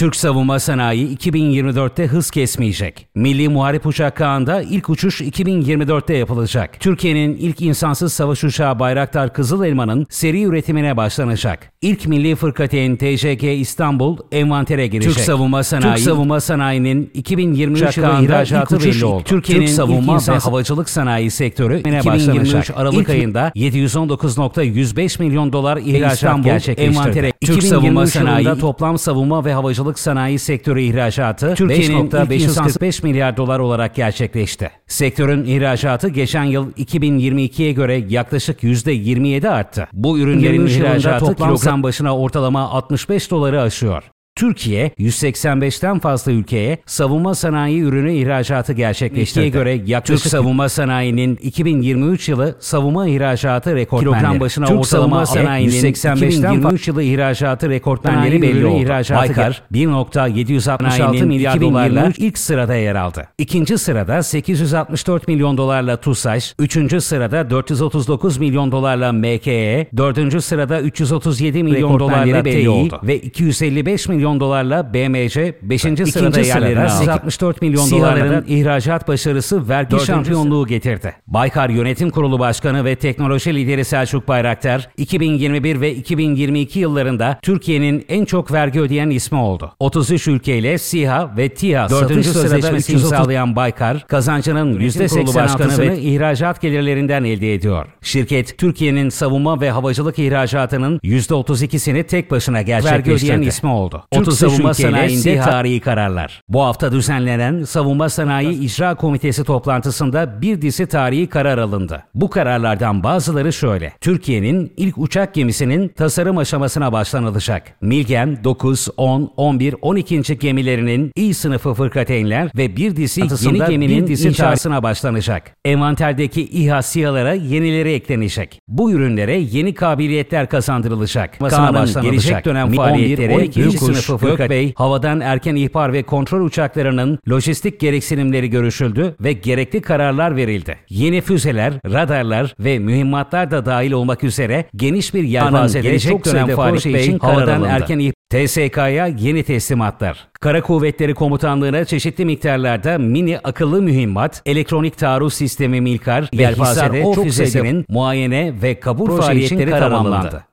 Türk savunma sanayi 2024'te hız kesmeyecek. Milli Muharip Uçak Kağan'da ilk uçuş 2024'te yapılacak. Türkiye'nin ilk insansız savaş uçağı Bayraktar Kızıl Elma'nın seri üretimine başlanacak. İlk milli fırkateyn TJK İstanbul envantere girecek. Türk savunma sanayi, Türk savunma sanayinin 2023 yılı ihracatı belli oldu. Türkiye'nin Türk savunma ve havacılık sanayi sektörü 2023 Aralık ilk ayında 719.105 milyon dolar ihracat gerçekleştirdi. Türk savunma sanayi toplam savunma ve havacılık sanayi sektörü ihracatı Türkiye'nin 545 milyar dolar olarak gerçekleşti. Sektörün ihracatı geçen yıl 2022'ye göre yaklaşık %27 arttı. Bu ürünlerin ihracatı kilogram başına ortalama 65 doları aşıyor. Türkiye 185'ten fazla ülkeye savunma sanayi ürünü ihracatı gerçekleştirdi. göre yaklaşık Türk savunma sanayinin 2023 yılı savunma ihracatı rekortmenleri. Kilogram başına Türk ortalama sanayinin 185'ten 2023 yılı ihracatı rekortmenleri belli oldu. İhracatı Baykar 1.766 milyar dolarla ilk sırada yer aldı. İkinci sırada 864 milyon dolarla TUSAŞ, üçüncü sırada 439 milyon dolarla MKE, dördüncü sırada 337 milyon dolarla Tİ ve 255 milyon milyon dolarla BMC 5. sırada yerlerini aldı. 64 milyon dolarların ihracat başarısı vergi Dördüncü şampiyonluğu getirdi. Baykar Yönetim Kurulu Başkanı ve teknoloji lideri Selçuk Bayraktar 2021 ve 2022 yıllarında Türkiye'nin en çok vergi ödeyen ismi oldu. 33 ülkeyle SİHA ve TİHA satış sözleşmesi imzalayan Baykar kazancının %86'sını ihracat gelirlerinden elde ediyor. Şirket Türkiye'nin savunma ve havacılık ihracatının %32'sini tek başına gerçekleştirdi. Vergi ödeyen ismi oldu. Türk 30 savunma sanayinde tarihi kararlar. Bu hafta düzenlenen Savunma Sanayi İcra Komitesi toplantısında bir dizi tarihi karar alındı. Bu kararlardan bazıları şöyle. Türkiye'nin ilk uçak gemisinin tasarım aşamasına başlanılacak. Milgem 9, 10, 11, 12. gemilerinin İ sınıfı fırkateynler ve bir dizi yeni geminin bir dizi inşasına başlanacak. Envanterdeki İHA SİHA'lara yenileri eklenecek. Bu ürünlere yeni kabiliyetler kazandırılacak. Kaan'ın gelecek dönem faaliyetleri 12. sınıf sınıfı Gökbey, havadan erken ihbar ve kontrol uçaklarının lojistik gereksinimleri görüşüldü ve gerekli kararlar verildi. Yeni füzeler, radarlar ve mühimmatlar da dahil olmak üzere geniş bir yelpazede gelecek dönem faaliyeti için havadan erken ihbar TSK'ya yeni teslimatlar. Kara Kuvvetleri Komutanlığı'na çeşitli miktarlarda mini akıllı mühimmat, elektronik taarruz sistemi Milkar ve Hisar O füzesinin muayene ve kabul faaliyetleri tamamlandı.